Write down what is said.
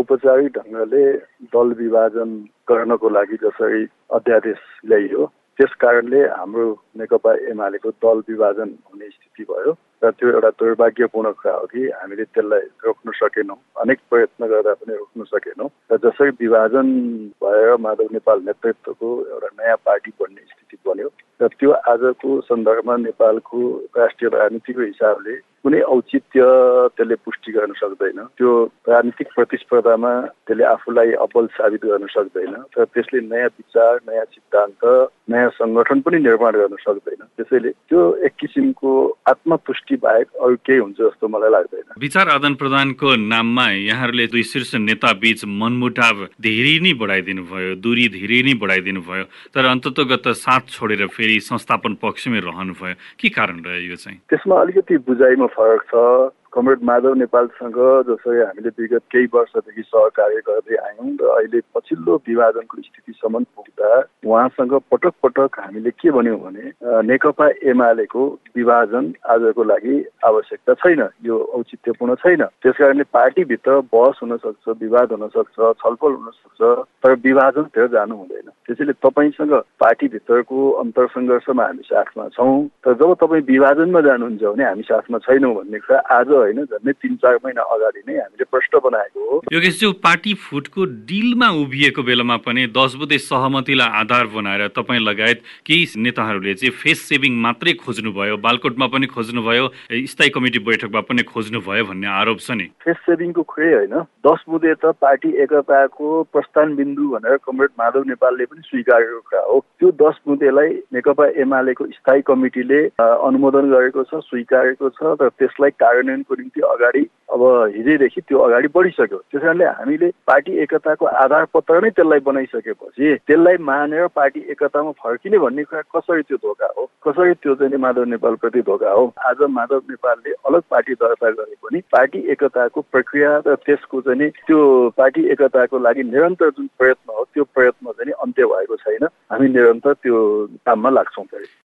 औपचारिक ढङ्गले दल विभाजन गर्नको लागि जसरी अध्यादेश ल्याइयो त्यस कारणले हाम्रो नेकपा एमालेको दल विभाजन हुने स्थिति भयो र त्यो एउटा दुर्भाग्यपूर्ण कुरा हो कि हामीले त्यसलाई रोक्न सकेनौँ। अनेक प्रयत्न गर्दा पनि रोक्न सकेनौँ। र जसरी विभाजन भएर माधव नेपाल नेतृत्वको एउटा नयाँ पार्टी बन्ने स्थिति बन्यो र त्यो आजको सन्दर्भमा नेपालको राष्ट्रिय राजनीतिको हिसाबले कुनै औचित्य त्यसले पुष्टि गर्न सक्दैन। त्यो राजनीतिक प्रतिस्पर्धामा त्यसले आफूलाई अब्बल साबित गर्न सक्दैन र त्यसले नयाँ विचार नयाँ सिद्धान्त नयाँ सङ्गठन पनि निर्माण गर्न सक्दैन। त्यसैले त्यो एक किसिमको आत्मतुष्टि बाहेक अरू केही हुन्छ जस्तो मलाई लाग्दैन। विचार आदान प्रदानको नाममा यहाँहरूले दुई शीर्ष नेता बीच मनमुटाव धेरै नै बढाइदिनु भयो दूरी धेरै नै बढाइदिनु भयो तर अन्ततगत साथ छोडेर फेरि संस्थापन पक्षमै रहनुभयो के कारण रह्यो यो चाहिँ? त्यसमा अलिकति बुझाइमा फरक छ। कमरेड माधव नेपालसँग जसरी हामीले विगत केही वर्षदेखि सहकार्य गर्दै आयौँ र अहिले पछिल्लो विभाजनको स्थितिसम्म पुग्दा उहाँसँग पटक पटक हामीले के भन्यौँ भने नेकपा एमालेको विभाजन आजको लागि आवश्यकता छैन यो औचित्यपूर्ण छैन। त्यस कारणले पार्टीभित्र बहस हुन सक्छ विवाद हुन सक्छ छलफल हुन सक्छ तर विभाजनतिर जानु हुँदैन। त्यसैले तपाईँसँग पार्टीभित्रको अन्तर सङ्घर्षमा हामी साथमा छौँ तर जब तपाईँ विभाजनमा जानुहुन्छ भने हामी साथमा छैनौँ भन्ने कुरा आज होइन झन्डै तिन चार महिना अगाडि नै हामीले प्रश्न बनाएको योगेशज्यू पार्टी फुटको डिलमा उभिएको बेलामा पनि दस बुधे सहमतिलाई आधार बनाएर तपाईँ लगायत केही नेताहरूले चाहिँ फेस सेभिङ मात्रै खोज्नुभयो बालकोटमा पनि खोज्नुभयो स्थायी कमिटी बैठकमा पनि खोज्नुभयो भन्ने आरोप छ नि। फेस सेभिङको खुरै होइन दस बुधे त पार्टी एकताको प्रस्थान बिन्दु भनेर कमरेड माधव नेपालले पनि स्वीकारेको कुरा हो। त्यो दस बुधेलाई नेकपा एमालेको स्थायी कमिटीले अनुमोदन गरेको छ स्वीकारेको छ र त्यसलाई कार्यान्वयन को निम्ति अगाडि अब हिजैदेखि त्यो अगाडि बढिसक्यो। त्यस कारणले हामीले पार्टी एकताको आधार पत्र नै त्यसलाई बनाइसकेपछि त्यसलाई मानेर पार्टी एकतामा फर्किने भन्ने कुरा कसरी त्यो धोका हो? कसरी त्यो चाहिँ माधव नेपालप्रति धोका हो? आज माधव नेपालले अलग पार्टी दर्ता गरे पनि पार्टी एकताको प्रक्रिया र त्यसको चाहिँ त्यो पार्टी एकताको लागि निरन्तर जुन प्रयत्न हो त्यो प्रयत्न चाहिँ अन्त्य भएको छैन। हामी निरन्तर त्यो काममा लाग्छौँ